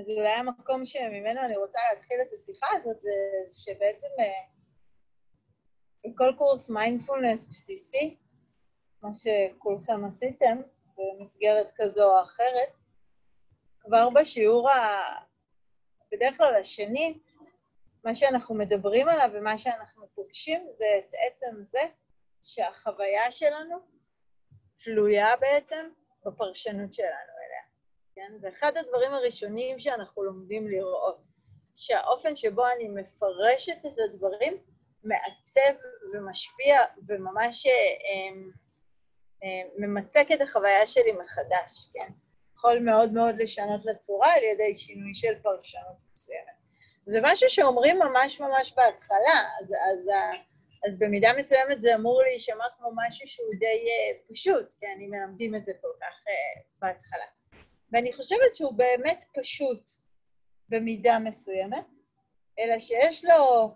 אז אולי המקום שממנו אני רוצה להתחיל את השיחה הזאת זה שבעצם אה, בכל קורס מיינדפולנס בסיסי, מה שכולכם עשיתם במסגרת כזו או אחרת, כבר בשיעור ה... בדרך כלל השני, מה שאנחנו מדברים עליו ומה שאנחנו פוגשים זה את עצם זה שהחוויה שלנו תלויה בעצם בפרשנות שלנו. כן? זה אחד הדברים הראשונים שאנחנו לומדים לראות, שהאופן שבו אני מפרשת את הדברים מעצב ומשפיע וממש אה, אה, ממצק את החוויה שלי מחדש, כן? יכול מאוד מאוד לשנות לצורה על ידי שינוי של פרשנות מסוימת. זה משהו שאומרים ממש ממש בהתחלה, אז, אז, אז במידה מסוימת זה אמור להישמע כמו משהו שהוא די uh, פשוט, כי אני מלמדים את זה כל כך uh, בהתחלה. ואני חושבת שהוא באמת פשוט במידה מסוימת, אלא שיש לו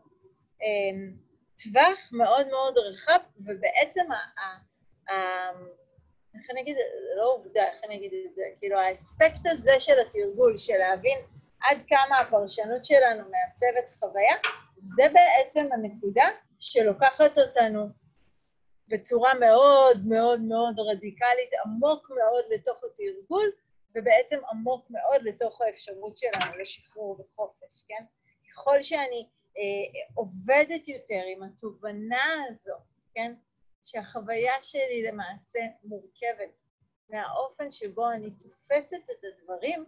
um, טווח מאוד מאוד רחב, ובעצם ה... ה, ה איך אני אגיד, לא עובדה, איך אני אגיד את זה, כאילו האספקט הזה של התרגול, של להבין עד כמה הפרשנות שלנו מעצבת חוויה, זה בעצם הנקודה שלוקחת אותנו בצורה מאוד מאוד מאוד רדיקלית, עמוק מאוד לתוך התרגול, ובעצם עמוק מאוד לתוך האפשרות שלנו לשחרור וחופש, כן? ככל שאני אה, עובדת יותר עם התובנה הזו, כן? שהחוויה שלי למעשה מורכבת מהאופן שבו אני תופסת את הדברים,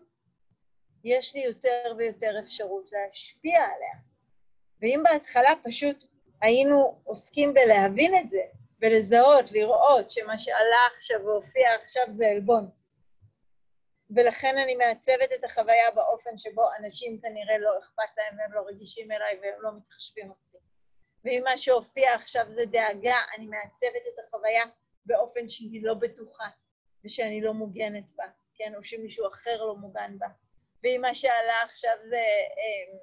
יש לי יותר ויותר אפשרות להשפיע עליה. ואם בהתחלה פשוט היינו עוסקים בלהבין את זה, ולזהות, לראות שמה שעלה עכשיו והופיע עכשיו זה עלבון, ולכן אני מעצבת את החוויה באופן שבו אנשים כנראה לא אכפת להם והם לא רגישים אליי והם לא מתחשבים מספיק. ואם מה שהופיע עכשיו זה דאגה, אני מעצבת את החוויה באופן שהיא לא בטוחה ושאני לא מוגנת בה, כן? או שמישהו אחר לא מוגן בה. ואם מה שעלה עכשיו זה אה,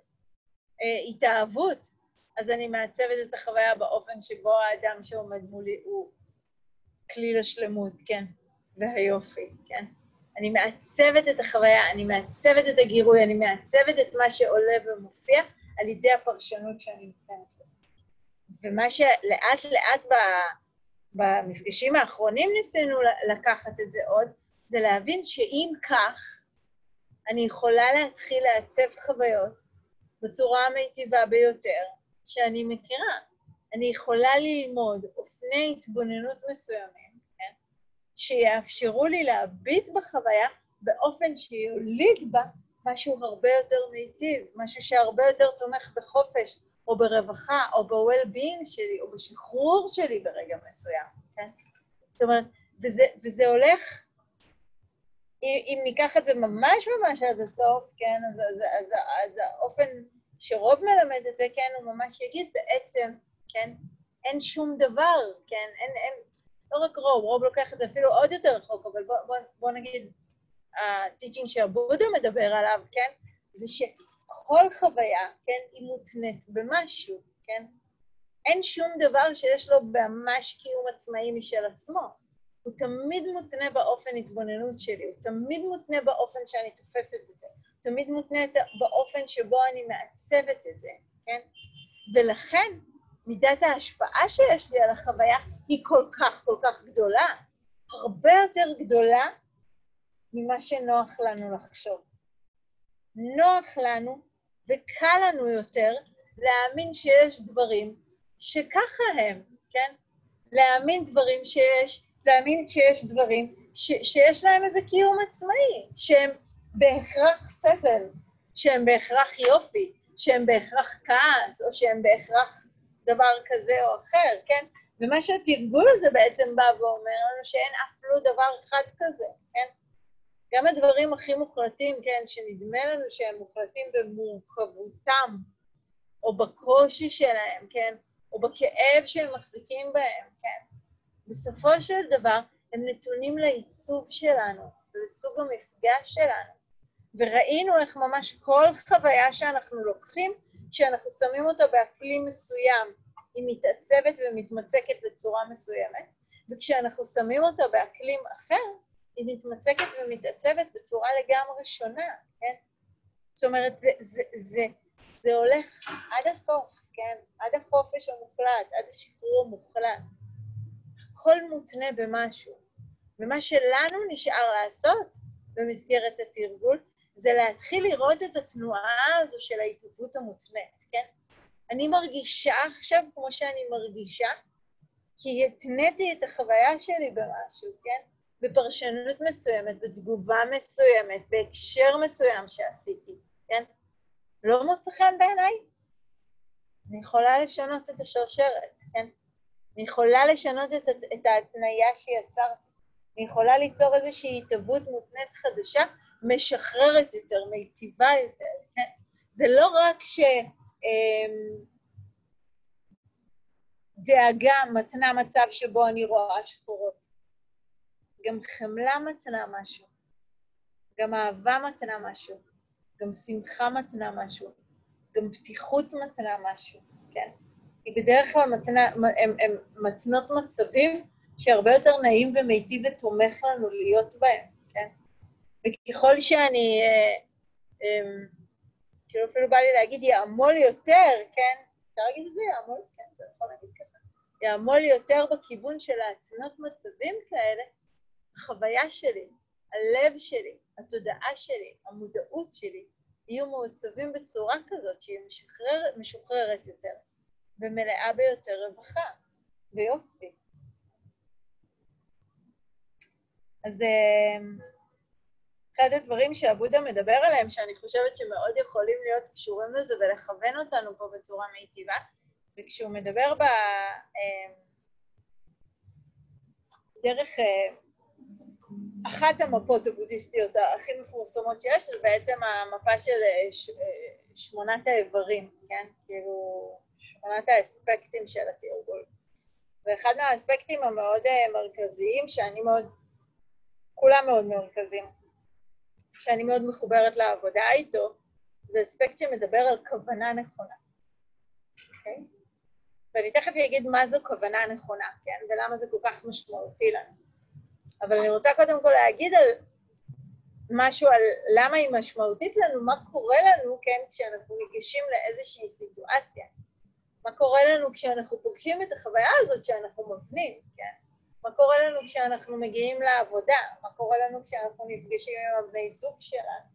אה, התאהבות, אז אני מעצבת את החוויה באופן שבו האדם שעומד מולי הוא כלי לשלמות, כן? והיופי, כן? אני מעצבת את החוויה, אני מעצבת את הגירוי, אני מעצבת את מה שעולה ומופיע על ידי הפרשנות שאני נותנת לו. ומה שלאט לאט במפגשים האחרונים ניסינו לקחת את זה עוד, זה להבין שאם כך, אני יכולה להתחיל לעצב חוויות בצורה המיטיבה ביותר שאני מכירה. אני יכולה ללמוד אופני התבוננות מסוימים? שיאפשרו לי להביט בחוויה באופן שיוליד בה משהו הרבה יותר מיטיב, משהו שהרבה יותר תומך בחופש, או ברווחה, או ב-well-being שלי, או בשחרור שלי ברגע מסוים, כן? זאת אומרת, וזה, וזה הולך, אם, אם ניקח את זה ממש ממש עד הסוף, כן, אז, אז, אז, אז האופן שרוב מלמד את זה, כן, הוא ממש יגיד בעצם, כן, אין שום דבר, כן, אין, אין, לא רק רוב, רוב לוקח את זה אפילו עוד יותר רחוק, אבל בוא, בוא, בוא נגיד, הטיצ'ינג שהבודה מדבר עליו, כן, זה ש... כל חוויה, כן, היא מותנית במשהו, כן? אין שום דבר שיש לו ממש קיום עצמאי משל עצמו. הוא תמיד מותנה באופן התבוננות שלי, הוא תמיד מותנה באופן שאני תופסת את זה, הוא תמיד מותנה באופן שבו אני מעצבת את זה, כן? ולכן מידת ההשפעה שיש לי על החוויה היא כל כך כל כך גדולה, הרבה יותר גדולה ממה שנוח לנו לחשוב. נוח לנו וקל לנו יותר להאמין שיש דברים שככה הם, כן? להאמין דברים שיש, להאמין שיש דברים ש, שיש להם איזה קיום עצמאי, שהם בהכרח סבל, שהם בהכרח יופי, שהם בהכרח כעס, או שהם בהכרח דבר כזה או אחר, כן? ומה שהתרגול הזה בעצם בא ואומר לנו שאין אף לא דבר אחד כזה, כן? גם הדברים הכי מוחלטים, כן, שנדמה לנו שהם מוחלטים במורכבותם, או בקושי שלהם, כן, או בכאב שהם מחזיקים בהם, כן, בסופו של דבר הם נתונים לעיצוב שלנו, לסוג המפגש שלנו. וראינו איך ממש כל חוויה שאנחנו לוקחים, כשאנחנו שמים אותה באקלים מסוים, היא מתעצבת ומתמצקת בצורה מסוימת, וכשאנחנו שמים אותה באקלים אחר, היא מתמצקת ומתעצבת בצורה לגמרי שונה, כן? זאת אומרת, זה, זה, זה, זה הולך עד הסוף, כן? עד החופש המוחלט, עד השחרור המוחלט. הכל מותנה במשהו. ומה שלנו נשאר לעשות במסגרת התרגול, זה להתחיל לראות את התנועה הזו של ההתהוות המותנית, כן? אני מרגישה עכשיו כמו שאני מרגישה, כי התניתי את החוויה שלי במשהו, כן? בפרשנות מסוימת, בתגובה מסוימת, בהקשר מסוים שעשיתי, כן? לא מוצא חן בעיניי? אני יכולה לשנות את השרשרת, כן? אני יכולה לשנות את, את ההתניה שיצרתי. אני יכולה ליצור איזושהי התהוות מותנית חדשה, משחררת יותר, מיטיבה יותר, כן? זה לא רק ש... אמ, דאגה מתנה מצב שבו אני רואה שחורות. גם חמלה מתנה משהו, גם אהבה מתנה משהו, גם שמחה מתנה משהו, גם פתיחות מתנה משהו, כן? היא בדרך כלל מתנה, הם, הם מתנות מצבים שהרבה יותר נעים ומיטיב ותומך לנו להיות בהם, כן? וככל שאני, אה, אה, כאילו אפילו בא לי להגיד יעמול יותר, כן? אפשר להגיד את זה? יעמול? כן, זה יכול להגיד ככה. יעמול יותר בכיוון של להתנות מצבים כאלה, החוויה שלי, הלב שלי, התודעה שלי, המודעות שלי, יהיו מעוצבים בצורה כזאת שהיא משחרר, משוחררת יותר ומלאה ביותר רווחה ויופי. אז אמ, אחד הדברים שעבודה מדבר עליהם, שאני חושבת שמאוד יכולים להיות קשורים לזה ולכוון אותנו פה בצורה מיטיבה, זה כשהוא מדבר ב... אמ, דרך אה, אחת המפות הבודהיסטיות הכי מפורסמות שיש, זה בעצם המפה של אה, ש... אה, שמונת האיברים, כן? כאילו, שמונת האספקטים של התרגול. ואחד מהאספקטים המאוד אה, מרכזיים, שאני מאוד, כולם מאוד מרכזיים, שאני מאוד מחוברת לעבודה איתו, זה אספקט שמדבר על כוונה נכונה, אוקיי? Okay? ואני תכף אגיד מה זו כוונה נכונה, כן? ולמה זה כל כך משמעותי לנו. אבל אני רוצה קודם כל להגיד על משהו על למה היא משמעותית לנו, מה קורה לנו, כן, כשאנחנו ניגשים לאיזושהי סיטואציה. מה קורה לנו כשאנחנו פוגשים את החוויה הזאת שאנחנו מבנים, כן? מה קורה לנו כשאנחנו מגיעים לעבודה? מה קורה לנו כשאנחנו נפגשים עם הבני זוג שלנו?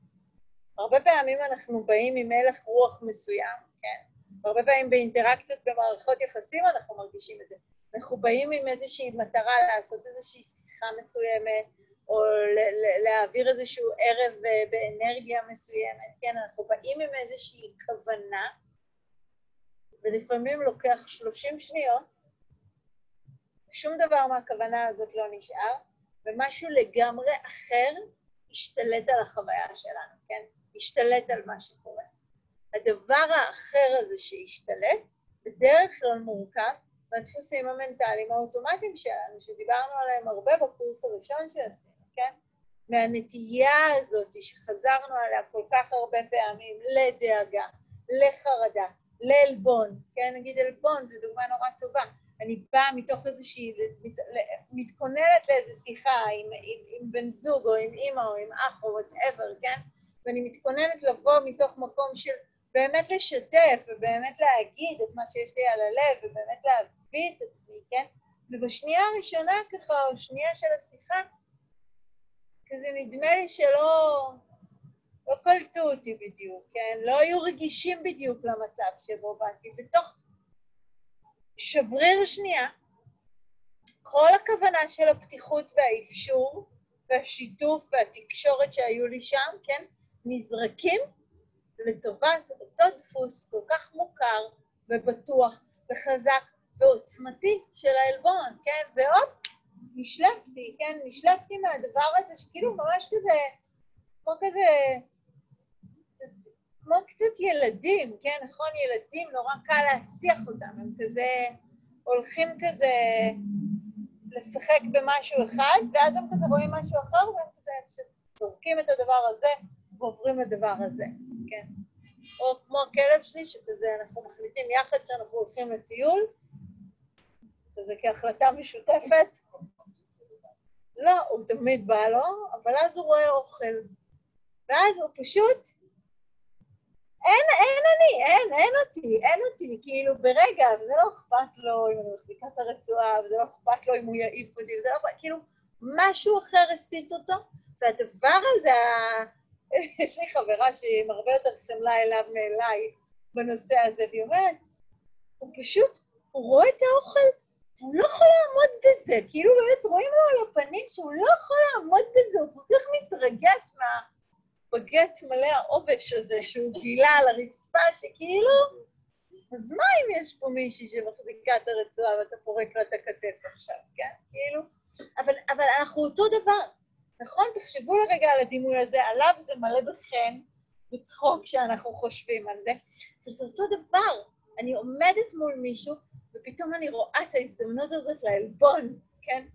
הרבה פעמים אנחנו באים עם הלך רוח מסוים, כן? והרבה פעמים באינטראקציות במערכות יחסים אנחנו מרגישים את זה. אנחנו באים עם איזושהי מטרה לעשות איזושהי שיחה מסוימת, או להעביר איזשהו ערב אה, באנרגיה מסוימת, כן, אנחנו באים עם איזושהי כוונה, ולפעמים לוקח 30 שניות, ושום דבר מהכוונה הזאת לא נשאר, ומשהו לגמרי אחר השתלט על החוויה שלנו, כן? השתלט על מה שקורה. הדבר האחר הזה שהשתלט, בדרך כלל מורכב והדפוסים המנטליים האוטומטיים שלנו, שדיברנו עליהם הרבה בקורס הראשון שעשינו, כן? מהנטייה הזאת שחזרנו עליה כל כך הרבה פעמים לדאגה, לחרדה, לעלבון, כן? נגיד עלבון זו דוגמה נורא טובה. אני באה מתוך איזושהי, מת, מתכוננת לאיזו שיחה עם, עם, עם בן זוג או עם אימא או עם אח או whatever, כן? ואני מתכוננת לבוא מתוך מקום של באמת לשתף ובאמת להגיד את מה שיש לי על הלב ובאמת להביא את עצמי, כן? ובשנייה הראשונה ככה, או שנייה של השיחה, כזה נדמה לי שלא לא קלטו אותי בדיוק, כן? לא היו רגישים בדיוק למצב שבו באתי. בתוך שבריר שנייה, כל הכוונה של הפתיחות והאפשור והשיתוף והתקשורת שהיו לי שם, כן? נזרקים לטובת אותו דפוס כל כך מוכר ובטוח וחזק ועוצמתי של העלבון, כן? והופ, נשלפתי, כן? נשלפתי מהדבר הזה, שכאילו ממש כזה, כמו כזה, כמו קצת ילדים, כן? נכון? ילדים, נורא קל להסיח אותם, הם כזה הולכים כזה לשחק במשהו אחד, ואז הם כזה רואים משהו אחר, והם כזה זורקים את הדבר הזה ועוברים לדבר הזה, כן? או כמו הכלב שלי, שכזה אנחנו מחליטים יחד שאנחנו הולכים לטיול, וזה כהחלטה משותפת. לא, הוא תמיד בא לו, אבל אז הוא רואה אוכל. ואז הוא פשוט אין, אין אני, אין, אין אותי, אין אותי, כאילו ברגע, וזה לא אכפת לו אם אני מחזיקה את הרצועה, וזה לא אכפת לו אם הוא יעיף אותי, וזה לא אכפת, כאילו, משהו אחר הסיט אותו, והדבר הזה, יש לי חברה שהיא עם הרבה יותר חמלה אליו מאליי בנושא הזה, והיא אומרת, הוא פשוט, הוא רואה את האוכל, והוא לא יכול לעמוד בזה, כאילו באמת רואים לו על הפנים שהוא לא יכול לעמוד בזה, הוא כל כך מתרגש מהבגט מלא העובש הזה שהוא גילה על הרצפה, שכאילו, אז מה אם יש פה מישהי שמחזיקה את הרצועה ואתה פורק לה את הכתף עכשיו, כן? כאילו, אבל, אבל אנחנו אותו דבר, נכון? תחשבו לרגע על הדימוי הזה, עליו זה מלא בחן, בצחוק כשאנחנו חושבים על זה, וזה אותו דבר. אני עומדת מול מישהו, ופתאום אני רואה את ההזדמנות הזאת לעלבון, כן?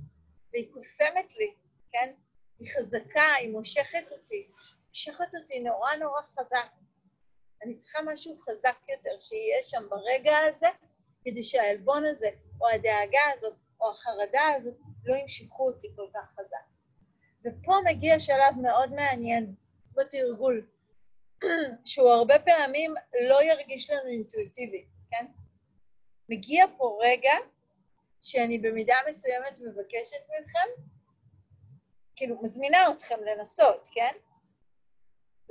והיא קוסמת לי, כן? היא חזקה, היא מושכת אותי, מושכת אותי נורא נורא חזק. אני צריכה משהו חזק יותר שיהיה שם ברגע הזה, כדי שהעלבון הזה, או הדאגה הזאת, או החרדה הזאת, לא ימשכו אותי כל כך חזק. ופה מגיע שלב מאוד מעניין בתרגול, שהוא הרבה פעמים לא ירגיש לנו אינטואיטיבי, כן? מגיע פה רגע שאני במידה מסוימת מבקשת מכם, כאילו, מזמינה אתכם לנסות, כן?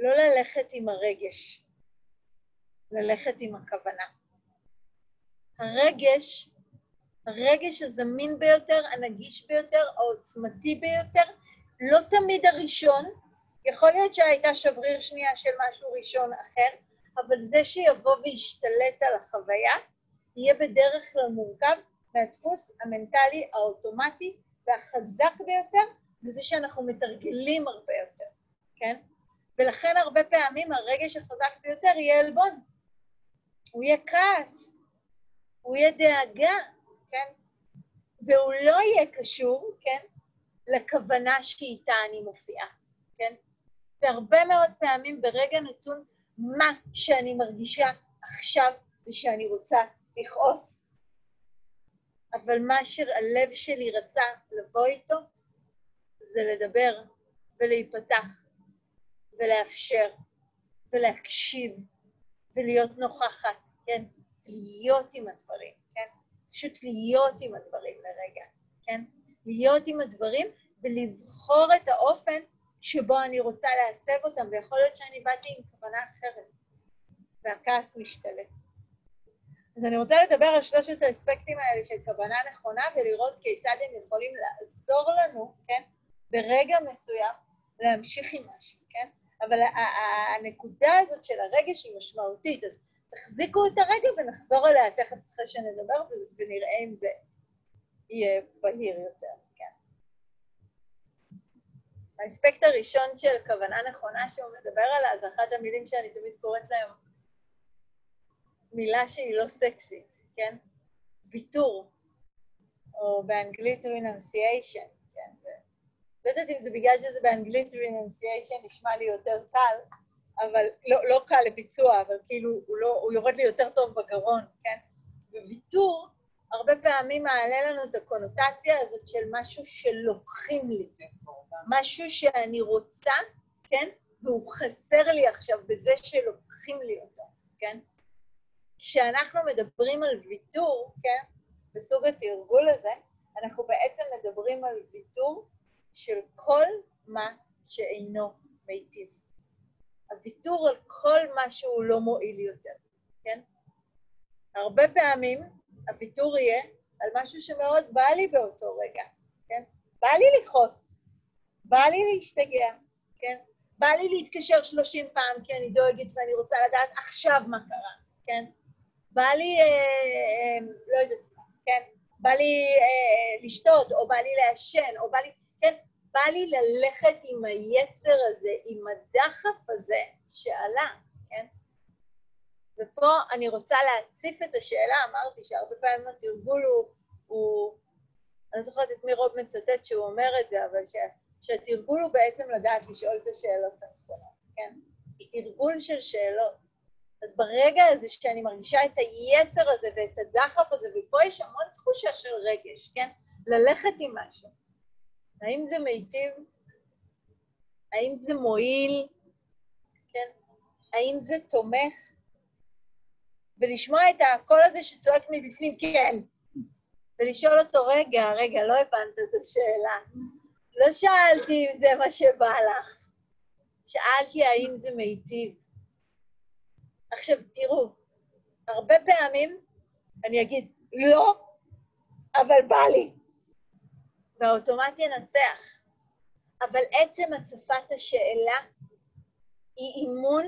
לא ללכת עם הרגש, ללכת עם הכוונה. הרגש, הרגש הזמין ביותר, הנגיש ביותר, העוצמתי ביותר, לא תמיד הראשון, יכול להיות שהייתה שבריר שנייה של משהו ראשון אחר, אבל זה שיבוא וישתלט על החוויה, יהיה בדרך כלל מורכב מהדפוס המנטלי האוטומטי והחזק ביותר, וזה שאנחנו מתרגלים הרבה יותר, כן? ולכן הרבה פעמים הרגש החזק ביותר יהיה עלבון. הוא יהיה כעס, הוא יהיה דאגה, כן? והוא לא יהיה קשור, כן? לכוונה שאיתה אני מופיעה, כן? והרבה מאוד פעמים ברגע נתון, מה שאני מרגישה עכשיו זה שאני רוצה לכעוס. אבל מה שהלב שלי רצה לבוא איתו זה לדבר ולהיפתח ולאפשר ולהקשיב ולהיות נוכחת, כן? להיות עם הדברים, כן? פשוט להיות עם הדברים לרגע, כן? להיות עם הדברים ולבחור את האופן שבו אני רוצה לעצב אותם, ויכול להיות שאני באתי עם כוונה אחרת, והכעס משתלט. אז אני רוצה לדבר על שלושת האספקטים האלה של כוונה נכונה ולראות כיצד הם יכולים לעזור לנו, כן, ברגע מסוים להמשיך עם משהו, כן? אבל הנקודה הזאת של הרגש היא משמעותית, אז תחזיקו את הרגע ונחזור אליה תכף אחרי שנדבר ונראה אם זה יהיה בהיר יותר, כן. האספקט הראשון של כוונה נכונה שהוא מדבר עליה, זה אחת המילים שאני תמיד קוראת להם מילה שהיא לא סקסית, כן? ויתור, או באנגלית renunciation? לא יודעת אם זה בגלל שזה באנגלית renunciation נשמע לי יותר קל, אבל לא, לא קל לביצוע, אבל כאילו הוא, לא, הוא יורד לי יותר טוב בגרון, כן? וויתור הרבה פעמים מעלה לנו את הקונוטציה הזאת של משהו שלוקחים לי, משהו שאני רוצה, כן? והוא חסר לי עכשיו בזה שלוקחים לי אותו, כן? כשאנחנו מדברים על ויתור, כן, בסוג התרגול הזה, אנחנו בעצם מדברים על ויתור של כל מה שאינו מיטיב. הוויתור על כל מה שהוא לא מועיל יותר, כן? הרבה פעמים הוויתור יהיה על משהו שמאוד בא לי באותו רגע, כן? בא לי לכעוס, בא לי להשתגע, כן? בא לי להתקשר שלושים פעם כי אני דואגת ואני רוצה לדעת עכשיו מה קרה, כן? בא לי, אה, אה, לא יודעת מה, כן? בא לי אה, לשתות, או בא לי לעשן, או בא לי? בא לי ללכת עם היצר הזה, עם הדחף הזה שעלה, כן? ופה אני רוצה להציף את השאלה, אמרתי שהרבה פעמים התרגול הוא, הוא אני לא זוכרת את מי רוב מצטט שהוא אומר את זה, אבל ש, שהתרגול הוא בעצם לדעת לשאול את השאלות הנכונות, כן? תרגול של שאלות. אז ברגע הזה שאני מרגישה את היצר הזה ואת הדחף הזה, ופה יש המון תחושה של רגש, כן? ללכת עם משהו. האם זה מיטיב? האם זה מועיל? כן? האם זה תומך? ולשמוע את הקול הזה שצועק מבפנים, כן. ולשאול אותו, רגע, רגע, לא הבנת את השאלה. לא שאלתי אם זה מה שבא לך. שאלתי האם זה מיטיב. עכשיו, תראו, הרבה פעמים אני אגיד, לא, אבל בא לי. והאוטומט ינצח. אבל עצם הצפת השאלה היא אימון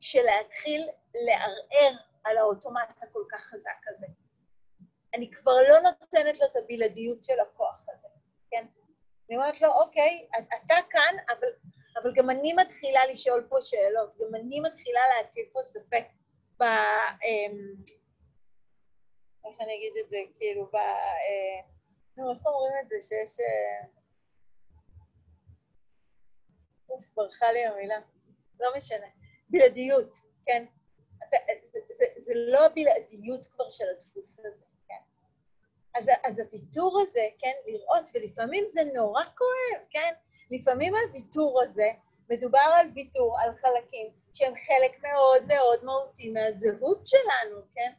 של להתחיל לערער על האוטומט הכל כך חזק הזה. אני כבר לא נותנת לו את הבלעדיות של הכוח הזה, כן? אני אומרת לו, אוקיי, אתה כאן, אבל, אבל גם אני מתחילה לשאול פה שאלות, גם אני מתחילה להטיל פה ספק ב... אמ, איך אני אגיד את זה, כאילו, ב... אה, איך אומרים את זה שיש... אה, אוף, ברחה לי המילה. לא משנה. בלעדיות, כן? זה, זה, זה לא הבלעדיות כבר של הדפוס הזה, כן? אז, אז הוויתור הזה, כן, לראות, ולפעמים זה נורא כואב, כן? לפעמים הוויתור הזה, מדובר על ויתור, על חלקים שהם חלק מאוד מאוד מהותי מהזהות שלנו, כן?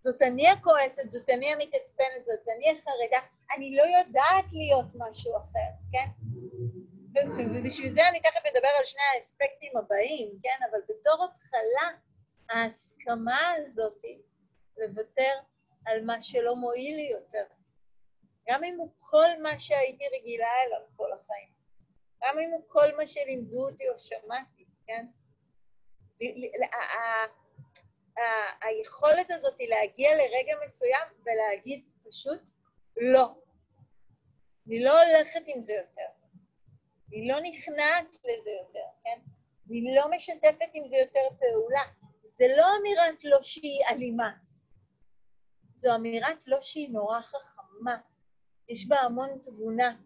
זאת אני הכועסת, זאת אני המתעצבנת, זאת אני החרדה, אני לא יודעת להיות משהו אחר, כן? ובשביל זה אני תכף אדבר על שני האספקטים הבאים, כן? אבל בתור התחלה, ההסכמה הזאת לוותר על מה שלא מועיל לי יותר. גם אם הוא כל מה שהייתי רגילה אליו כל החיים. גם אם הוא כל מה שלימדו אותי או שמעתי, כן? היכולת הזאת היא להגיע לרגע מסוים ולהגיד פשוט לא. אני לא הולכת עם זה יותר. היא לא נכנעת לזה יותר, כן? והיא לא משתפת עם זה יותר פעולה. זה לא אמירת לא שהיא אלימה, זו אמירת לא שהיא נורא חכמה. יש בה המון תבונה.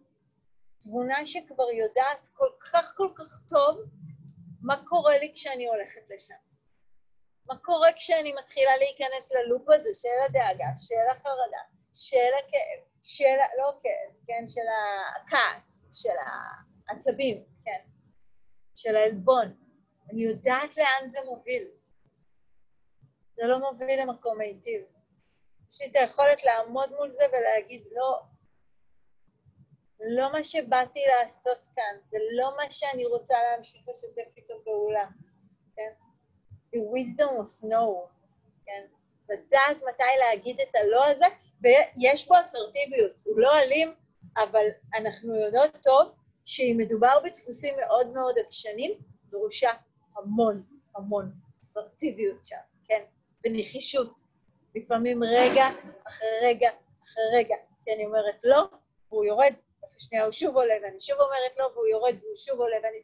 תבונה שכבר יודעת כל כך כל כך טוב מה קורה לי כשאני הולכת לשם. מה קורה כשאני מתחילה להיכנס ללופ הזה של הדאגה, של החרדה, של הכאב, של, לא כאב, כן, של הכעס, של העצבים, כן, של העלבון. אני יודעת לאן זה מוביל. זה לא מוביל למקום מיטיב. יש לי את היכולת לעמוד מול זה ולהגיד, לא, לא מה שבאתי לעשות כאן, זה לא מה שאני רוצה להמשיך לשתף איתו פעולה, כן? The wisdom of no, כן? לדעת מתי להגיד את הלא הזה, ויש בו אסרטיביות, הוא לא אלים, אבל אנחנו יודעות טוב שאם מדובר בדפוסים מאוד מאוד עקשנים, דרושה המון המון אסרטיביות שם, כן? ונחישות. לפעמים רגע אחרי רגע אחרי רגע, כי אני אומרת לא, והוא יורד, אחרי שנייה הוא שוב עולה, ואני שוב אומרת לא, והוא יורד והוא שוב עולה, ואני...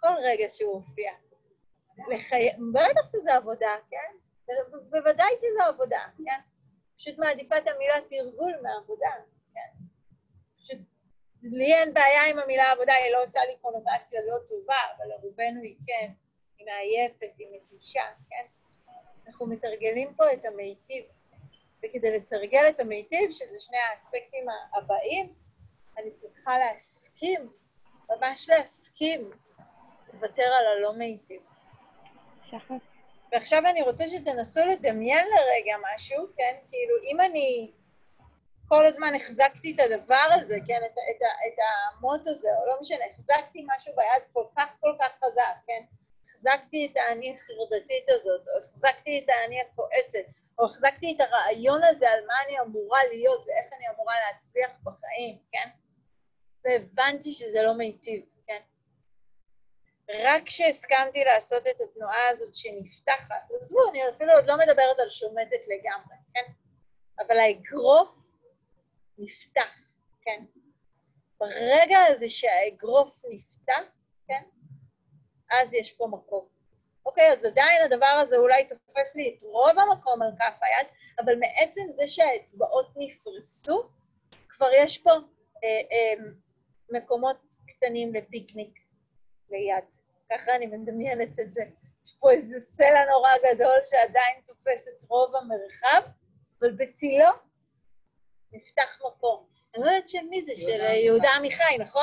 כל רגע שהוא הופיע. לחי... בטח שזה עבודה, כן? בוודאי שזה עבודה, כן? פשוט מעדיפה את המילה תרגול מעבודה, כן? פשוט לי אין בעיה עם המילה עבודה, היא לא עושה לי קונוטציה לא טובה, אבל לרובנו היא כן. היא מעייפת, היא מתישה, כן? אנחנו מתרגלים פה את המיטיב. וכדי לתרגל את המיטיב, שזה שני האספקטים הבאים, אני צריכה להסכים, ממש להסכים, לוותר על הלא מיטיב. ועכשיו אני רוצה שתנסו לדמיין לרגע משהו, כן? כאילו, אם אני כל הזמן החזקתי את הדבר הזה, כן? את, את, את המוט הזה, או לא משנה, החזקתי משהו ביד כל כך כל כך חזק, כן? החזקתי את האני החרדתית הזאת, או החזקתי את האני הכועסת, או החזקתי את הרעיון הזה על מה אני אמורה להיות ואיך אני אמורה להצליח בחיים, כן? והבנתי שזה לא מיטיב? רק כשהסכמתי לעשות את התנועה הזאת שנפתחת, עזבו, אני אפילו עוד לא מדברת על שומטת לגמרי, כן? אבל האגרוף נפתח, כן? ברגע הזה שהאגרוף נפתח, כן? אז יש פה מקום. אוקיי, אז עדיין הדבר הזה אולי תופס לי את רוב המקום על כף היד, אבל מעצם זה שהאצבעות נפרסו, כבר יש פה אה, אה, מקומות קטנים לפיקניק ליד. ככה אני מדמיינת את זה. יש פה איזה סלע נורא גדול שעדיין תופס את רוב המרחב, אבל בצילו נפתח מקום. אני לא יודעת של מי זה, של יהודה עמיחי, נכון?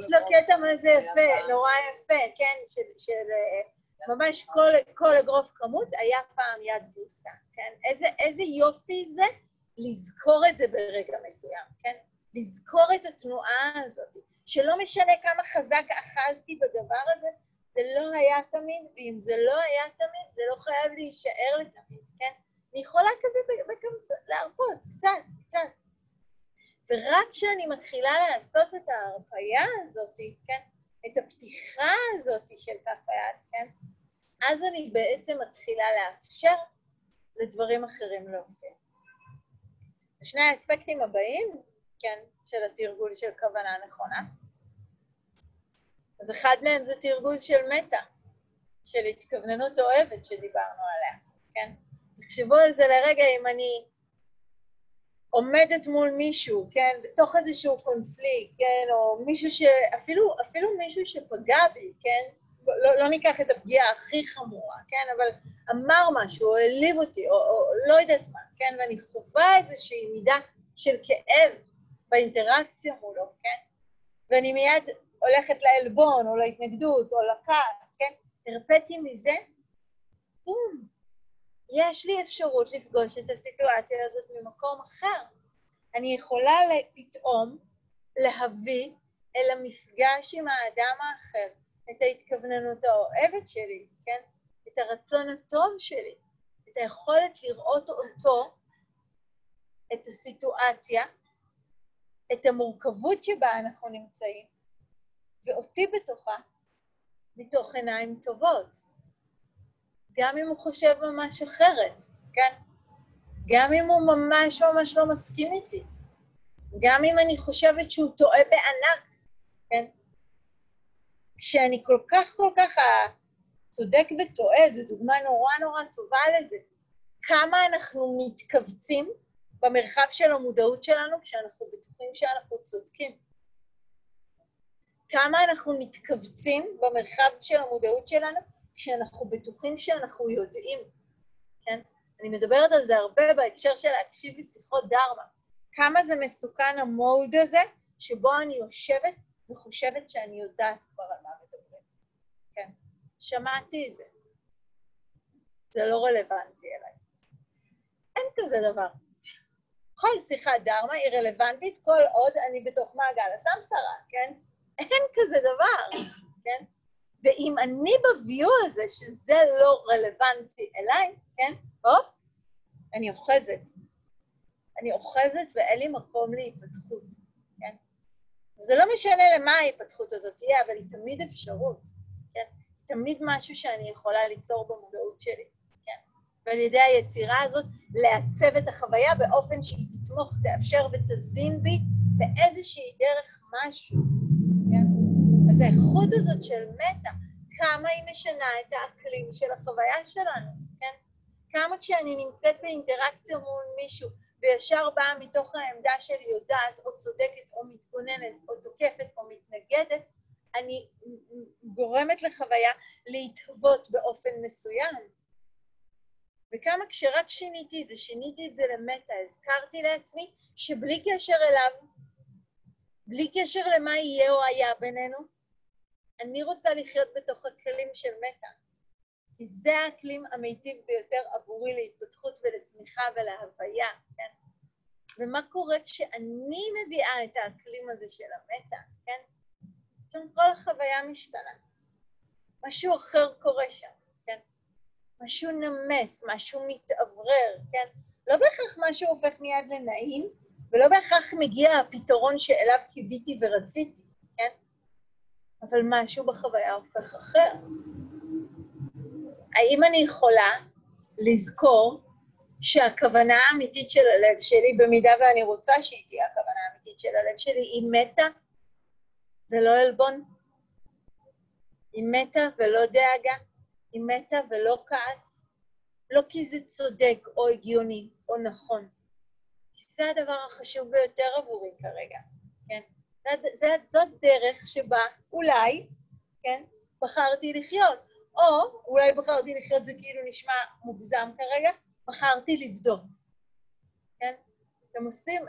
יש לו קטע מה זה יפה, נורא יפה, כן, של ממש כל, כל אגרוף כמות היה פעם יד בוסה, כן? איזה, איזה יופי זה לזכור את זה ברגע מסוים, כן? לזכור את התנועה הזאת, שלא משנה כמה חזק אכלתי בדבר הזה, זה לא היה תמיד, ואם זה לא היה תמיד, זה לא חייב להישאר לתמיד, כן? אני יכולה כזה בקמצ... להרפות, קצת, קצת. ורק כשאני מתחילה לעשות את ההרפאיה הזאת, כן? את הפתיחה הזאת של כף היד, כן? אז אני בעצם מתחילה לאפשר לדברים אחרים להופיע. ושני האספקטים הבאים, כן, של התרגול של כוונה נכונה, אז אחד מהם זה תרגול של מטה, של התכווננות אוהבת שדיברנו עליה, כן? תחשבו על זה לרגע אם אני עומדת מול מישהו, כן, בתוך איזשהו קונפליקט, כן, או מישהו ש... אפילו, אפילו מישהו שפגע בי, כן, לא, לא ניקח את הפגיעה הכי חמורה, כן, אבל אמר משהו, או העליב אותי, או, או לא יודעת מה, כן, ואני חווה איזושהי מידה של כאב באינטראקציה מולו, כן, ואני מיד הולכת לעלבון, או להתנגדות, או לכעס, כן, הרפאתי מזה, בום, יש לי אפשרות לפגוש את הסיטואציה הזאת ממקום אחר. אני יכולה פתאום להביא אל המפגש עם האדם האחר את ההתכווננות האוהבת שלי, כן? את הרצון הטוב שלי, את היכולת לראות אותו, את הסיטואציה, את המורכבות שבה אנחנו נמצאים, ואותי בתוכה, מתוך עיניים טובות. גם אם הוא חושב ממש אחרת, כן? גם אם הוא ממש ממש לא מסכים איתי. גם אם אני חושבת שהוא טועה בענק, כן? כשאני כל כך כל כך צודק וטועה, זו דוגמה נורא נורא טובה לזה. כמה אנחנו מתכווצים במרחב של המודעות שלנו כשאנחנו בטוחים שאנחנו צודקים. כמה אנחנו מתכווצים במרחב של המודעות שלנו כשאנחנו בטוחים שאנחנו יודעים, כן? אני מדברת על זה הרבה בהקשר של להקשיב לשיחות דרמה. כמה זה מסוכן המוד הזה, שבו אני יושבת וחושבת שאני יודעת כבר על מה מדברים. כן, שמעתי את זה. זה לא רלוונטי אליי. אין כזה דבר. כל שיחת דרמה היא רלוונטית כל עוד אני בתוך מעגל הסמסרה, כן? אין כזה דבר, כן? ואם אני בביו הזה שזה לא רלוונטי אליי, כן? הופ, אני אוחזת. אני אוחזת ואין לי מקום להתפתחות, כן? זה לא משנה למה ההתפתחות הזאת תהיה, אבל היא תמיד אפשרות, כן? תמיד משהו שאני יכולה ליצור במודעות שלי, כן? ועל ידי היצירה הזאת לעצב את החוויה באופן שהיא תתמוך, תאפשר ותזין בי באיזושהי דרך משהו? אז האיכות הזאת של מטה, כמה היא משנה את האקלים של החוויה שלנו, כן? כמה כשאני נמצאת באינטראקציה מול מישהו וישר באה מתוך העמדה שלי יודעת או צודקת או מתגוננת או תוקפת או מתנגדת, אני גורמת לחוויה להתהוות באופן מסוים. וכמה כשרק שיניתי את זה, שיניתי את זה למטה, הזכרתי לעצמי שבלי קשר אליו, בלי קשר למה יהיה או היה בינינו, אני רוצה לחיות בתוך הכלים של מטה. כי זה האקלים המיטיב ביותר עבורי להתפתחות ולצמיחה ולהוויה, כן? ומה קורה כשאני מביאה את האקלים הזה של המטה, כן? פתאום כל החוויה משתנה. משהו אחר קורה שם, כן? משהו נמס, משהו מתאוורר, כן? לא בהכרח משהו הופך מיד לנעים, ולא בהכרח מגיע הפתרון שאליו קיוויתי ורציתי, כן? אבל משהו בחוויה הופך אחר. האם אני יכולה לזכור שהכוונה האמיתית של הלב שלי, במידה ואני רוצה שהיא תהיה הכוונה האמיתית של הלב שלי, היא מתה ולא עלבון? היא מתה ולא דאגה? היא מתה ולא כעס? לא כי זה צודק או הגיוני או נכון, כי זה הדבר החשוב ביותר עבורי כרגע, כן? זאת דרך שבה אולי, כן, בחרתי לחיות. או אולי בחרתי לחיות זה כאילו נשמע מוגזם כרגע, בחרתי לבדוק. כן? אתם עושים,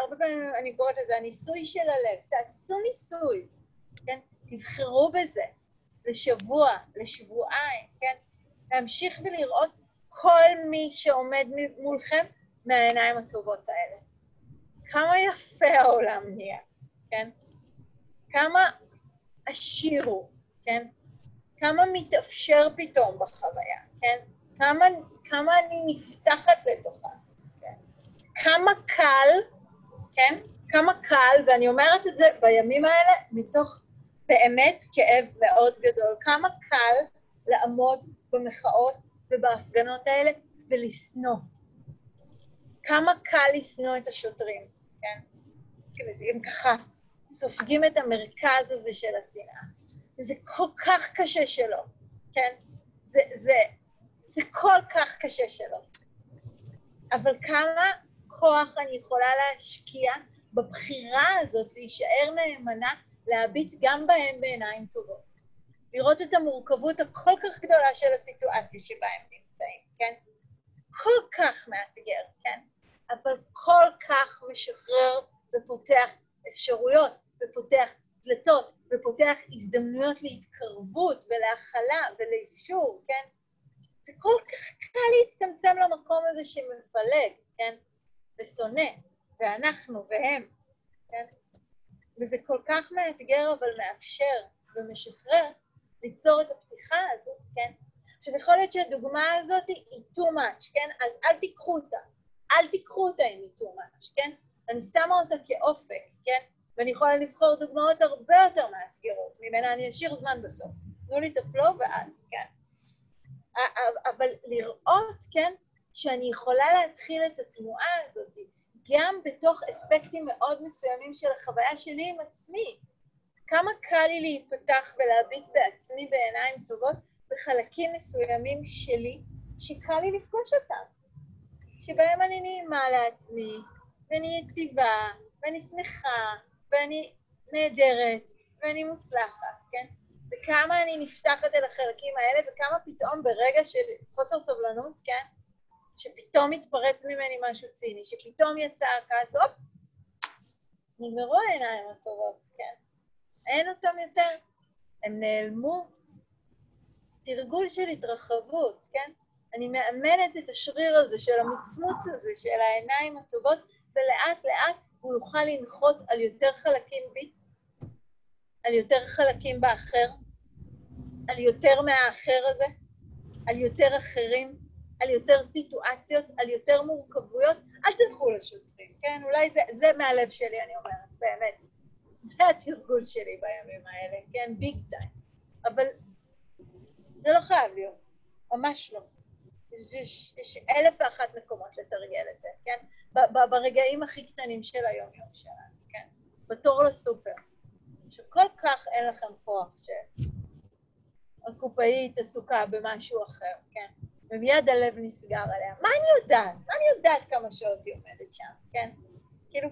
הרבה פעמים אני קוראת לזה הניסוי של הלב, תעשו ניסוי, כן? תבחרו בזה, לשבוע, לשבועיים, כן? להמשיך ולראות כל מי שעומד מולכם מהעיניים הטובות האלה. כמה יפה העולם נהיה, כן? כמה עשיר הוא, כן? כמה מתאפשר פתאום בחוויה, כן? כמה, כמה אני נפתחת לתוכה, כן? כמה קל, כן? כמה קל, ואני אומרת את זה בימים האלה מתוך באמת כאב מאוד גדול, כמה קל לעמוד במחאות ובהפגנות האלה ולשנוא. כמה קל לשנוא את השוטרים, כן? הם ככה סופגים את המרכז הזה של השנאה. זה כל כך קשה שלא, כן? זה, זה, זה כל כך קשה שלא. אבל כמה כוח אני יכולה להשקיע בבחירה הזאת להישאר נאמנה, להביט גם בהם בעיניים טובות. לראות את המורכבות הכל כך גדולה של הסיטואציה שבה הם נמצאים, כן? כל כך מאתגר, כן? אבל כל כך משחרר ופותח אפשרויות, ופותח דלתות, ופותח הזדמנויות להתקרבות ולהכלה ולאפשור, כן? זה כל כך קל להצטמצם למקום הזה שמפלג, כן? ושונא, ואנחנו והם, כן? וזה כל כך מאתגר אבל מאפשר ומשחרר ליצור את הפתיחה הזאת, כן? עכשיו, יכול להיות שהדוגמה הזאת היא too much, כן? אז אל תיקחו אותה. אל תיקחו אותה אם היא too much, כן? אני שמה אותה כאופק, כן? ואני יכולה לבחור דוגמאות הרבה יותר מאתגרות, ממנה אני אשאיר זמן בסוף. תנו לי את הפלואו ואז, כן? אבל לראות, כן, שאני יכולה להתחיל את התנועה הזאת גם בתוך אספקטים מאוד מסוימים של החוויה שלי עם עצמי. כמה קל לי להיפתח ולהביט בעצמי בעיניים טובות בחלקים מסוימים שלי, שקל לי לפגוש אותם, שבהם אני נעימה לעצמי, ואני יציבה, ואני שמחה, ואני נהדרת, ואני מוצלחת, כן? וכמה אני נפתחת אל החלקים האלה, וכמה פתאום ברגע של חוסר סבלנות, כן? שפתאום מתפרץ ממני משהו ציני, שפתאום יצא הכעס, הופ, נגמרו העיניים הטובות, כן? אין אותם יותר, הם נעלמו. זה תרגול של התרחבות, כן? אני מאמנת את השריר הזה של המצמוץ הזה, של העיניים הטובות, ולאט לאט הוא יוכל לנחות על יותר חלקים בי, על יותר חלקים באחר, על יותר מהאחר הזה, על יותר אחרים, על יותר סיטואציות, על יותר מורכבויות. אל תלכו לשוטרים, כן? אולי זה, זה מהלב שלי, אני אומרת, באמת. זה התרגול שלי בימים האלה, כן? ביג טיים. אבל זה לא חייב להיות, ממש לא. יש, יש, יש אלף ואחת מקומות לתרגל את זה, כן? ברגעים הכי קטנים של היום-יום שלנו, כן? בתור לסופר. שכל כך אין לכם כוח שהקופאית עסוקה במשהו אחר, כן? ומיד הלב נסגר עליה. מה אני יודעת? מה אני יודעת כמה שעות היא עומדת שם, כן? כאילו,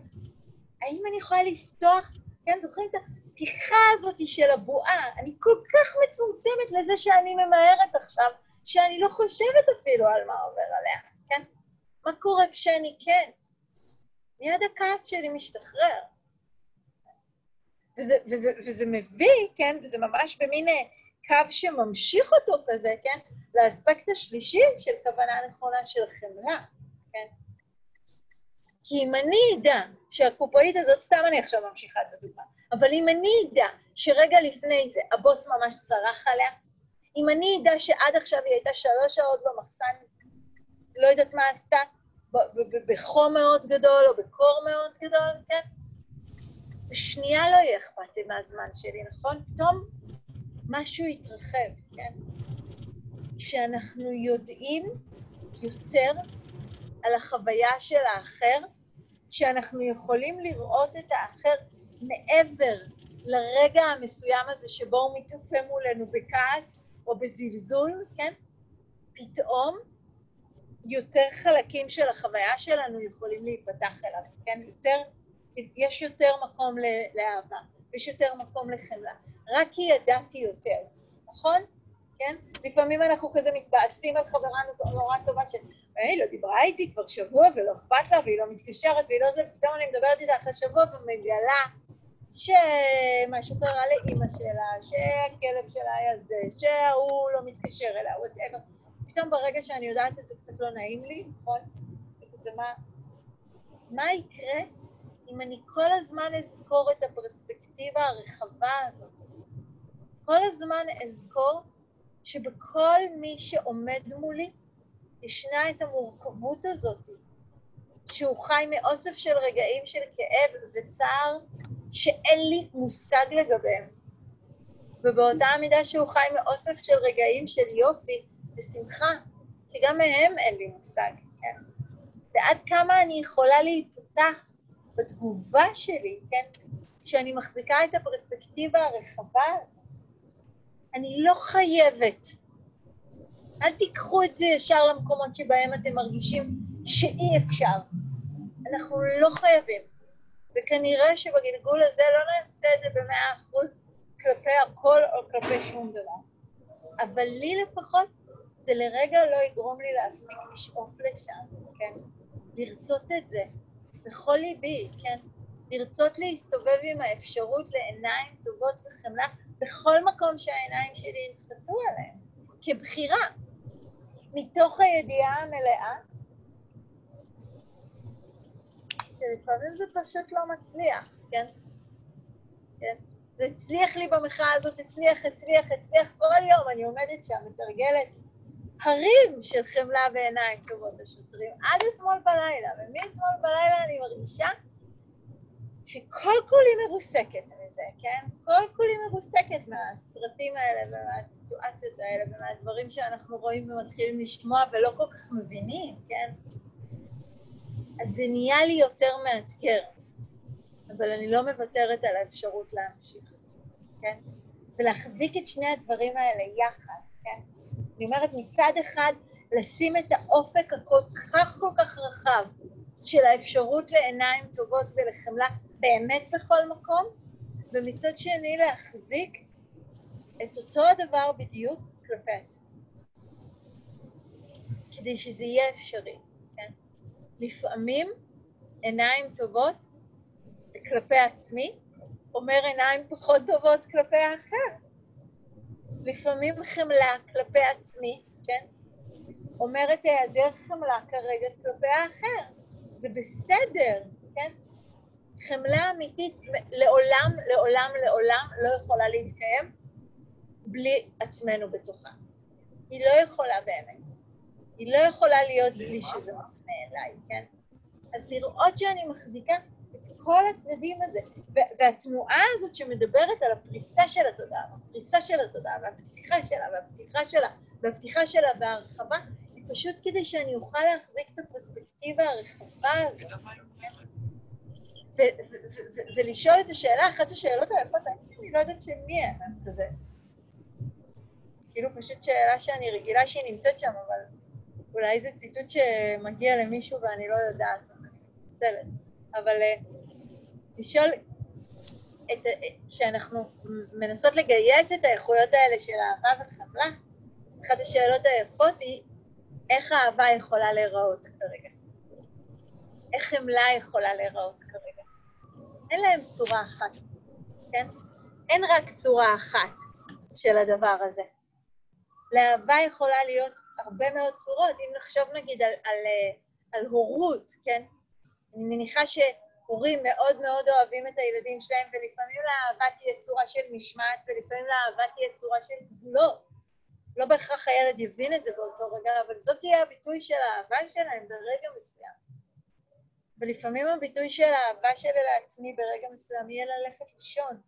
האם אני יכולה לפתוח, כן, זוכרים את הפתיחה הזאת של הבועה? אני כל כך מצומצמת לזה שאני ממהרת עכשיו, שאני לא חושבת אפילו על מה עובר עליה, כן? מה קורה כשאני כן? מיד הכעס שלי משתחרר. וזה, וזה, וזה מביא, כן, וזה ממש במין אה, קו שממשיך אותו כזה, כן, לאספקט השלישי של כוונה נכונה של חמלה, כן? כי אם אני אדע שהקופאית הזאת, סתם אני עכשיו ממשיכה את הדוגמה, אבל אם אני אדע שרגע לפני זה הבוס ממש צרח עליה, אם אני אדע שעד עכשיו היא הייתה שלוש שעות במחסן, לא יודעת מה עשתה, בחום מאוד גדול או בקור מאוד גדול, כן? בשנייה לא יהיה אכפת לי מהזמן שלי, נכון? פתאום משהו יתרחב, כן? שאנחנו יודעים יותר על החוויה של האחר, שאנחנו יכולים לראות את האחר מעבר לרגע המסוים הזה שבו הוא מתאפה מולנו בכעס או בזלזול, כן? פתאום יותר חלקים של החוויה שלנו יכולים להיפתח אליו, כן? יותר, יש יותר מקום לאהבה, יש יותר מקום לחמלה. רק כי ידעתי יותר, נכון? כן? לפעמים אנחנו כזה מתבאסים על חברה נורא טובה ש... היא לא דיברה איתי כבר שבוע ולא אכפת לה והיא לא מתקשרת והיא לא זה, פתאום אני מדברת איתה אחרי שבוע ומגלה שמשהו קרה לאימא שלה, שהכלב שלה היה זה, שההוא לא מתקשר אליה, וואטאבר. פתאום ברגע שאני יודעת את זה קצת לא נעים לי, נכון? זה מה, מה יקרה אם אני כל הזמן אזכור את הפרספקטיבה הרחבה הזאת? כל הזמן אזכור שבכל מי שעומד מולי ישנה את המורכבות הזאת, שהוא חי מאוסף של רגעים של כאב וצער שאין לי מושג לגביהם. ובאותה מידה שהוא חי מאוסף של רגעים של יופי ושמחה, שגם מהם אין לי מושג, כן? ועד כמה אני יכולה להתפתח בתגובה שלי, כן? כשאני מחזיקה את הפרספקטיבה הרחבה הזאת. אני לא חייבת. אל תיקחו את זה ישר למקומות שבהם אתם מרגישים שאי אפשר. אנחנו לא חייבים. וכנראה שבגלגול הזה לא נעשה את זה במאה אחוז כלפי הכל או כלפי שום דבר. אבל לי לפחות זה לרגע לא יגרום לי להפסיק לשאוף לשם, כן? לרצות את זה בכל ליבי, כן? לרצות להסתובב עם האפשרות לעיניים טובות וחמלה בכל מקום שהעיניים שלי ינחתו עליהם, כבחירה, מתוך הידיעה המלאה שלפעמים זה פשוט לא מצליח, כן? כן? זה הצליח לי במחאה הזאת, הצליח, הצליח, הצליח, כל יום אני עומדת שם, מתרגלת הרים של חמלה ועיניים טובות לשוטרים, עד אתמול בלילה, ומאתמול בלילה אני מרגישה שכל כולי מרוסקת מזה, כן? כל כולי מרוסקת מהסרטים האלה ומהסיטואציות האלה ומהדברים שאנחנו רואים ומתחילים לשמוע ולא כל כך מבינים, כן? אז זה נהיה לי יותר מאתגר, אבל אני לא מוותרת על האפשרות להמשיך, כן? ולהחזיק את שני הדברים האלה יחד, כן? אני אומרת, מצד אחד, לשים את האופק הכל כך כל כך רחב של האפשרות לעיניים טובות ולחמלה באמת בכל מקום, ומצד שני להחזיק את אותו הדבר בדיוק כלפי עצמי, כדי שזה יהיה אפשרי. לפעמים עיניים טובות כלפי עצמי אומר עיניים פחות טובות כלפי האחר. לפעמים חמלה כלפי עצמי, כן? אומרת היעדר חמלה כרגע כלפי האחר. זה בסדר, כן? חמלה אמיתית לעולם, לעולם, לעולם לא יכולה להתקיים בלי עצמנו בתוכה. היא לא יכולה באמת. היא לא יכולה להיות בלי שזה מפנה אליי, כן? אז לראות שאני מחזיקה כל הצדדים הזה, והתנועה הזאת שמדברת על הפריסה של התודעה, הפריסה של התודעה, והפתיחה שלה, והפתיחה שלה, והפתיחה שלה, וההרחבה, היא פשוט כדי שאני אוכל להחזיק את הפרספקטיבה הרחבה הזאת. ולשאול את השאלה, אחת השאלות היפות, אני לא יודעת של מי הם, כזה. כאילו פשוט שאלה שאני רגילה שהיא נמצאת שם, אבל אולי זה ציטוט שמגיע למישהו ואני לא יודעת, אז אני מתנצלת. אבל אה, לשאול, כשאנחנו מנסות לגייס את האיכויות האלה של אהבה וחמלה, אחת השאלות היפות היא, איך האהבה יכולה להיראות כרגע? איך חמלה יכולה להיראות כרגע? אין להם צורה אחת, כן? אין רק צורה אחת של הדבר הזה. לאהבה יכולה להיות הרבה מאוד צורות, אם נחשוב נגיד על, על, על הורות, כן? אני מניחה שהורים מאוד מאוד אוהבים את הילדים שלהם, ולפעמים לאהבה תהיה צורה של משמעת, ולפעמים לאהבה תהיה צורה של גבולות. לא בהכרח הילד יבין את זה באותו רגע, אבל זאת תהיה הביטוי של האהבה שלהם ברגע מסוים. ולפעמים הביטוי של האהבה שלי לעצמי ברגע מסוים יהיה ללכת לישון.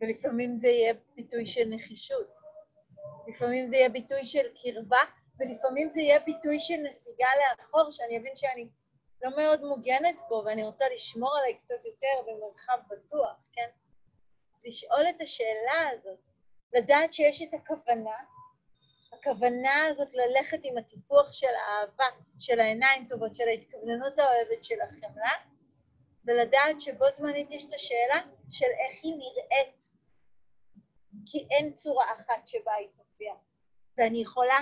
ולפעמים זה יהיה ביטוי של נחישות. לפעמים זה יהיה ביטוי של קרבה, ולפעמים זה יהיה ביטוי של נסיגה לאחור, שאני אבין שאני לא מאוד מוגנת פה ואני רוצה לשמור עליי קצת יותר במרחב בטוח, כן? אז לשאול את השאלה הזאת, לדעת שיש את הכוונה, הכוונה הזאת ללכת עם הטיפוח של האהבה, של העיניים טובות, של ההתכווננות האוהבת של החמלה, ולדעת שבו זמנית יש את השאלה של איך היא נראית, כי אין צורה אחת שבה היא תופיע. ואני יכולה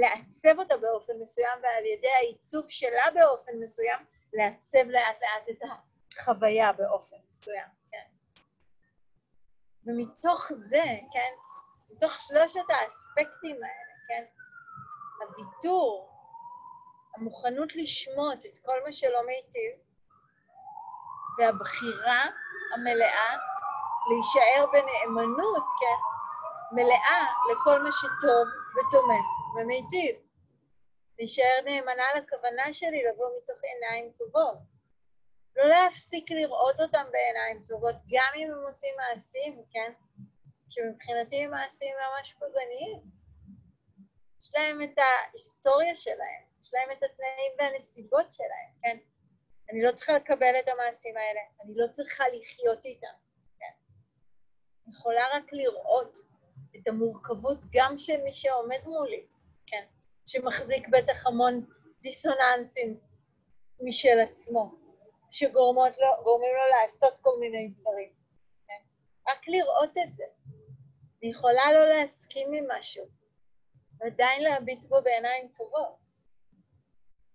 לעצב אותה באופן מסוים, ועל ידי העיצוב שלה באופן מסוים, לעצב לאט לאט את החוויה באופן מסוים, כן. ומתוך זה, כן, מתוך שלושת האספקטים האלה, כן, הוויתור, המוכנות לשמוט את כל מה שלא מיטיב, והבחירה המלאה להישאר בנאמנות, כן, מלאה לכל מה שטוב ותומך ומיטיב. להישאר נאמנה לכוונה שלי לבוא מתוך עיניים טובות. לא להפסיק לראות אותם בעיניים טובות, גם אם הם עושים מעשים, כן? שמבחינתי הם מעשים ממש פוגעניים. יש להם את ההיסטוריה שלהם, יש להם את התנאים והנסיבות שלהם, כן? אני לא צריכה לקבל את המעשים האלה, אני לא צריכה לחיות איתם, כן? אני יכולה רק לראות את המורכבות גם של מי שעומד מולי? שמחזיק בטח המון דיסוננסים משל עצמו, שגורמים לו, לעשות כל מיני דברים. כן? רק לראות את זה. אני יכולה לא להסכים עם משהו, ועדיין להביט בו בעיניים טובות.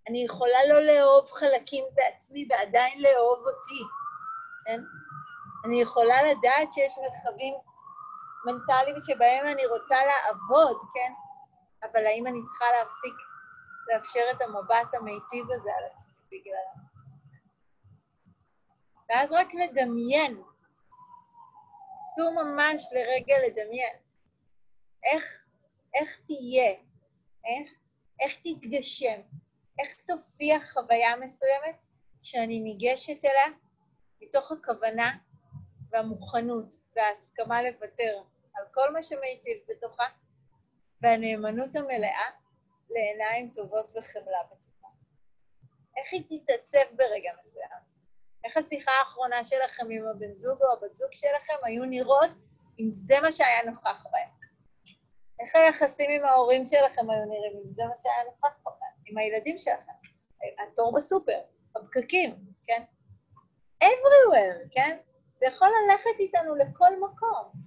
אני יכולה לא לאהוב חלקים בעצמי ועדיין לאהוב אותי, כן? אני יכולה לדעת שיש מרחבים מנטליים שבהם אני רוצה לעבוד, כן? אבל האם אני צריכה להפסיק לאפשר את המבט המיטיב הזה על עצמי בגללם? ואז רק לדמיין, עשו ממש לרגע לדמיין. איך, איך תהיה, איך, איך תתגשם, איך תופיע חוויה מסוימת שאני ניגשת אליה מתוך הכוונה והמוכנות וההסכמה לוותר על כל מה שמיטיב בתוכה, והנאמנות המלאה לעיניים טובות וחמלה בתוכה. איך היא תתעצב ברגע מסוים? איך השיחה האחרונה שלכם עם הבן זוג או הבת זוג שלכם היו נראות אם זה מה שהיה נוכח בהם? איך היחסים עם ההורים שלכם היו נראים אם זה מה שהיה נוכח בכם? עם הילדים שלכם? התור בסופר, הפקקים, כן? everywhere, כן? זה יכול ללכת איתנו לכל מקום?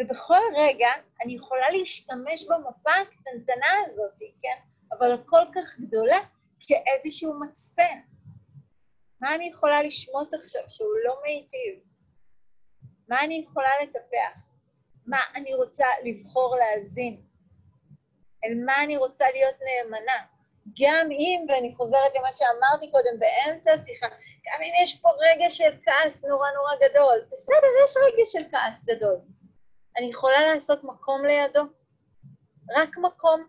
ובכל רגע אני יכולה להשתמש במפה הקטנטנה הזאת, כן? אבל הכל כך גדולה, כאיזשהו מצפן. מה אני יכולה לשמוט עכשיו שהוא לא מיטיב? מה אני יכולה לטפח? מה אני רוצה לבחור להאזין? אל מה אני רוצה להיות נאמנה? גם אם, ואני חוזרת למה שאמרתי קודם באמצע השיחה, גם אם יש פה רגע של כעס נורא נורא גדול, בסדר, יש רגע של כעס גדול. אני יכולה לעשות מקום לידו, רק מקום.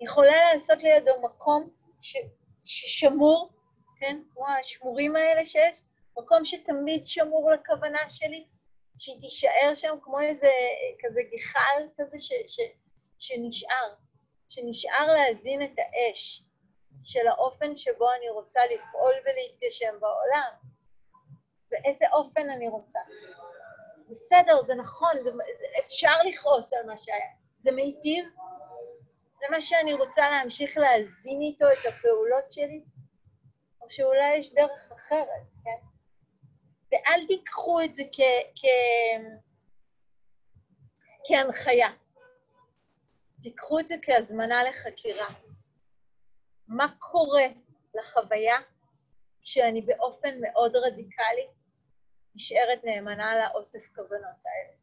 יכולה לעשות לידו מקום ש, ששמור, כן? כמו השמורים האלה שיש, מקום שתמיד שמור לכוונה שלי, שהיא תישאר שם כמו איזה כזה גחל כזה ש, ש, שנשאר, שנשאר להזין את האש של האופן שבו אני רוצה לפעול ולהתגשם בעולם. באיזה אופן אני רוצה. בסדר, זה נכון, זה, אפשר לכעוס על מה שהיה. זה מיטיב? זה מה שאני רוצה להמשיך להזין איתו את הפעולות שלי? או שאולי יש דרך אחרת, כן? ואל תיקחו את זה. כהנחיה. תיקחו את זה כהזמנה לחקירה. מה קורה לחוויה כשאני באופן מאוד רדיקלי נשארת נאמנה לאוסף כוונות האלה.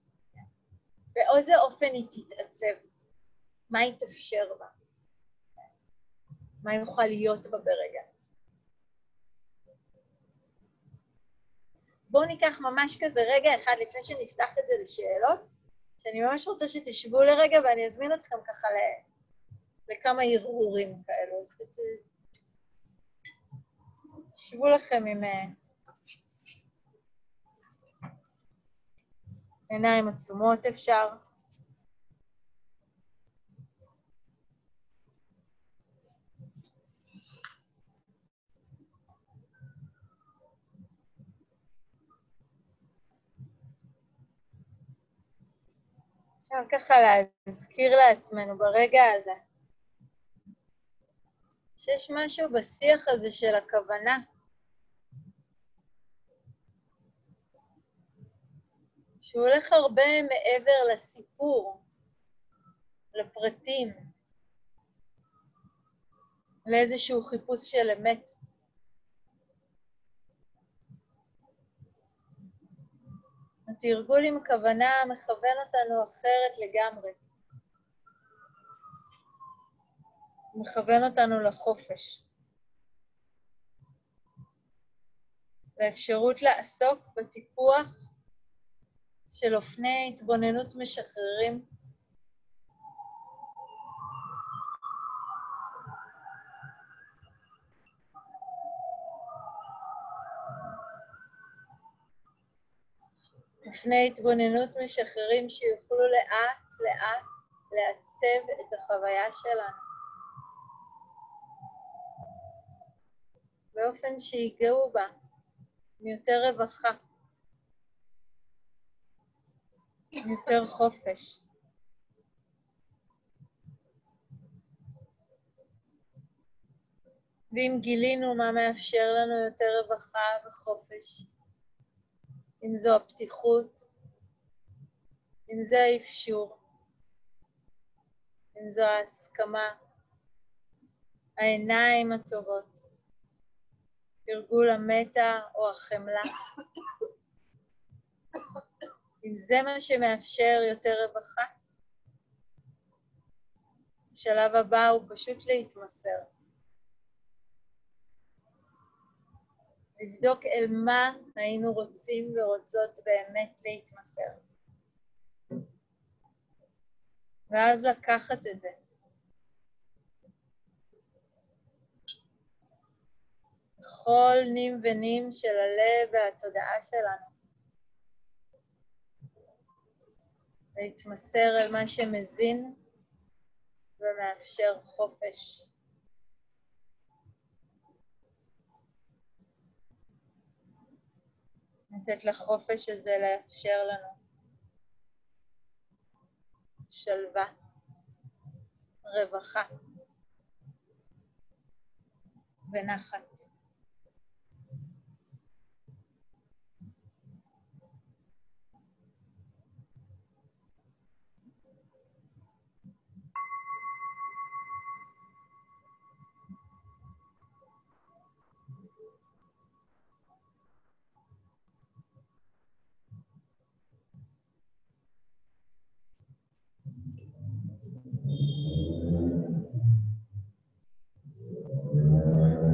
באיזה אופן היא תתעצב? מה יתאפשר בה? מה יוכל להיות בה ברגע? בואו ניקח ממש כזה רגע אחד לפני שנפתח את זה לשאלות, שאני ממש רוצה שתשבו לרגע ואני אזמין אתכם ככה ל... לכמה הרהורים כאלו. אז תשבו לכם עם... עיניים עצומות אפשר. אפשר ככה להזכיר לעצמנו ברגע הזה שיש משהו בשיח הזה של הכוונה. שהוא הולך הרבה מעבר לסיפור, לפרטים, לאיזשהו חיפוש של אמת. התרגול עם כוונה מכוון אותנו אחרת לגמרי. מכוון אותנו לחופש. לאפשרות לעסוק בטיפוח של אופני התבוננות משחררים. אופני התבוננות משחררים שיוכלו לאט לאט לעצב את החוויה שלנו. באופן שיגעו בה מיותר רווחה, יותר חופש. ואם גילינו מה מאפשר לנו יותר רווחה וחופש, אם זו הפתיחות, אם זה האפשור, אם זו ההסכמה, העיניים הטובות, תרגול המטה או החמלה. אם זה מה שמאפשר יותר רווחה, השלב הבא הוא פשוט להתמסר. לבדוק אל מה היינו רוצים ורוצות באמת להתמסר. ואז לקחת את זה. בכל נים ונים של הלב והתודעה שלנו. להתמסר אל מה שמזין ומאפשר חופש. לתת לחופש הזה לאפשר לנו שלווה, רווחה ונחת.